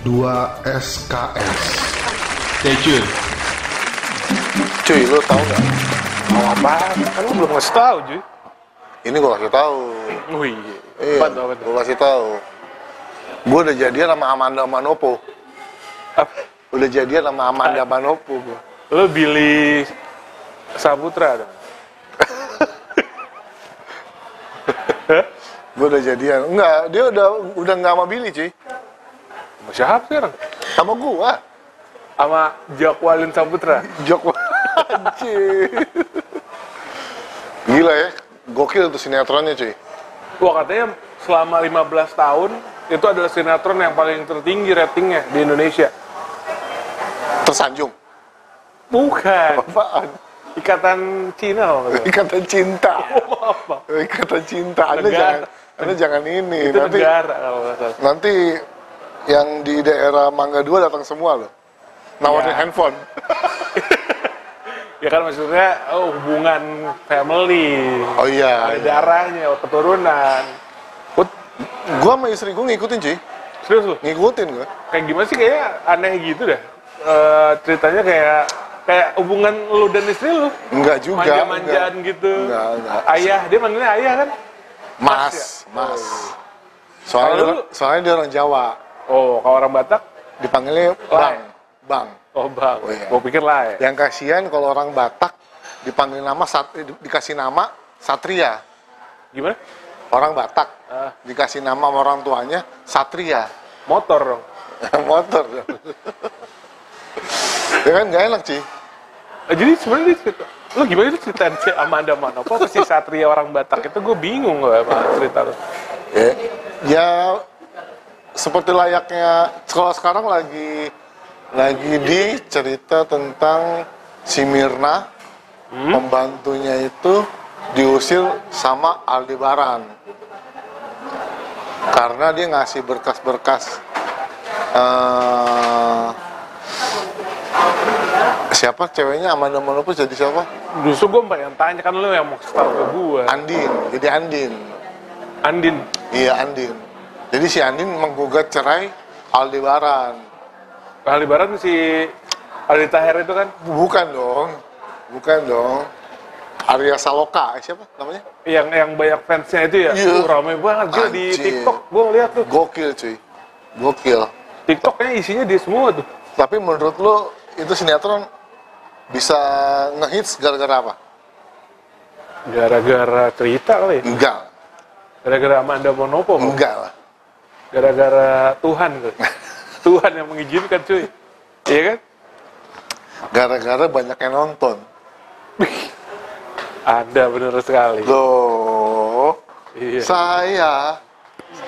2 SKS. Stay tune. Cuy, lu tau gak? Mau apa? Kan lu belum ngasih tahu, cuy. Ini gua kasih tahu. Wih, Iya, apa tuh, apa gua kasih tahu. Gua udah jadian sama Amanda Manopo. Apa? Udah jadian sama Amanda Manopo gua. Lu Billy Saputra dong. Gua udah jadian. Enggak, dia udah udah nggak sama Billy, cuy. Sama siapa sekarang? Sama gua. Sama Jakwalin Saputra. Jok anjir. Gila ya. Gokil tuh sinetronnya, cuy. Wah katanya selama 15 tahun itu adalah sinetron yang paling tertinggi ratingnya di Indonesia. Tersanjung. Bukan. Apaan? Ikatan Cina loh. Ikatan cinta. apa? Ikatan cinta. Anda Negara. jangan Anda jangan ini. Itu nanti negara kalau nanti yang di daerah Mangga 2 datang semua loh. Nawarin Ya. handphone. Ya kan maksudnya oh, hubungan family. Oh iya. Ada darahnya, keturunan. Gua- Gua sama istri gua ngikutin cuy. Serius lu? Ngikutin gua. Kayak gimana sih kayaknya aneh gitu dah. Eh, ceritanya kayak kayak hubungan lu dan istri lu. Enggak juga. Manja-manjaan gitu. Enggak, enggak. Ayah, dia manggilnya ayah kan? Mas, mas. Soalnya, Kalau dia, lu- soalnya dia orang Jawa. Oh, kalau orang Batak, Dipanggilnya. Bang. Bang. oh bang. Oh, iya. Gua pikir lah ya. Yang kasihan kalau orang Batak dipanggil nama sat, di- dikasih nama Satria. Gimana? Orang Batak Ah. dikasih nama sama orang tuanya Satria. Motor dong. Motor. ya kan nggak enak sih. Eh, jadi sebenarnya cerita, lu gimana itu ceritain si Amanda Manopo apa si Satria orang Batak itu gue bingung gue sama cerita lu. Ya, ya seperti layaknya kalau sekarang lagi lagi di cerita tentang si Mirna pembantunya itu diusir sama Aldebaran karena dia ngasih berkas-berkas eh, siapa ceweknya Amanda Manopo jadi siapa Justru gue pengen tanya kan lu yang mau tau ke gue. Andin jadi Andin Andin. Iya Andin. Jadi si Andin menggugat cerai Aldebaran. Kali Barat si Aldi Taher itu kan Bukan dong, bukan dong. Arya Saloka, eh, siapa namanya? yang yang banyak fansnya itu ya. Iya. Uh, rame banget gila di. TikTok gue ngeliat tuh. Gokil cuy, gokil. TikToknya isinya dia semua tuh. Tapi menurut lo itu sinetron bisa ngehits gara-gara apa? Gara-gara cerita kali ya. Enggak, Gara-gara Amanda Manopo. Bang. enggak lah. Gara-gara Tuhan tuh. Tuhan yang mengizinkan cuy. Iya kan? Gara-gara banyak yang nonton. Ada bener sekali. Loh, Iya. saya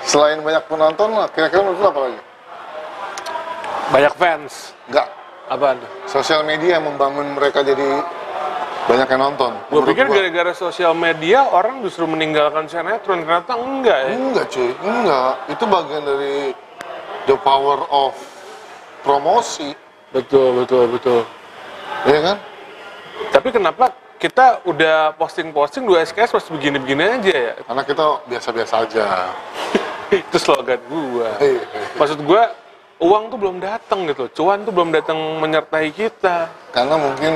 selain banyak penonton, kira-kira menurut apa lagi? Banyak fans. Enggak, Apaan tuh? sosial media yang membangun mereka jadi banyak yang nonton. Gue pikir gara-gara sosial media orang justru meninggalkan sinetron ternyata enggak ya. Enggak cuy, enggak. Itu bagian dari the power of promosi, Betul betul betul. ya kan? Tapi kenapa kita udah posting-posting dua SKS masih begini-begini aja ya? Karena kita biasa-biasa aja. Itu slogan gua. Hei, Maksud gua uang tuh belum datang gitu, cuan tuh belum datang menyertai kita. Karena mungkin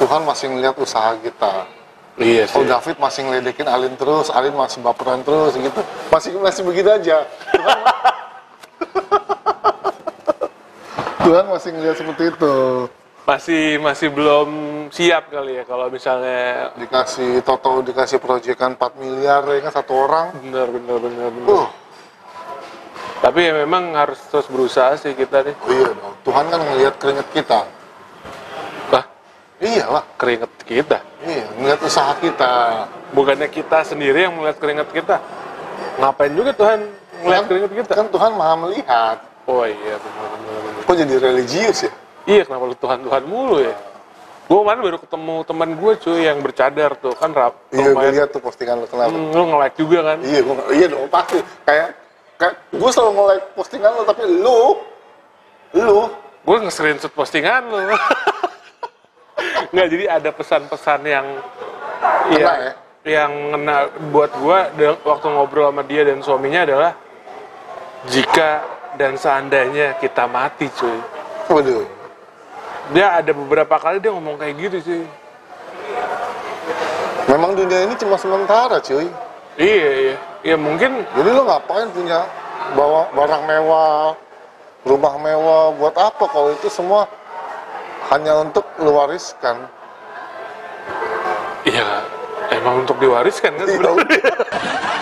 Tuhan masih ngeliat usaha kita. Iya Kalau David masih ngeledekin Alin terus, Alin masih baperan terus gitu. Masih masih begitu aja. Tuhan, Tuhan masih ngeliat seperti itu. Masih masih belum siap kali ya kalau misalnya Dikasih Toto dikasih proyekan 4 miliar ya kan satu orang. bener bener bener bener. Uh, Tapi ya memang harus terus berusaha sih kita nih. oh iya dong. Tuhan kan ngeliat keringet kita. Bah, Iya lah. keringet kita. Iya, ngeliat usaha kita. Bukannya kita sendiri yang melihat keringet kita. Ngapain juga Tuhan melihat Kan- keringet kita? Kan Tuhan maha melihat. Oh iya benar benar. benar. Kok jadi religius ya? Iya kenapa lu Tuhan Tuhan mulu ya? Gue kemarin baru ketemu teman gue cuy yang bercadar tuh kan rap. Iya, gue lihat tuh postingan lo kenapa? Hmm, lu nge-like juga kan? Iya, gue iya dong pasti. Kayak, kayak gue selalu nge-like postingan lo, tapi lu, lu, Gue nge-screenshot postingan lu. Nggak, jadi ada pesan-pesan yang yang, ya? yang ngena buat gue waktu ngobrol sama dia dan suaminya adalah jika dan seandainya kita mati cuy Waduh. dia ada beberapa kali dia ngomong kayak gitu cuy Memang dunia ini cuma sementara, cuy. iya iya ya mungkin Jadi lo ngapain punya bawa barang mewah, rumah mewah, buat apa kalau itu semua hanya untuk lu wariskan? ya emang untuk diwariskan kan Iya,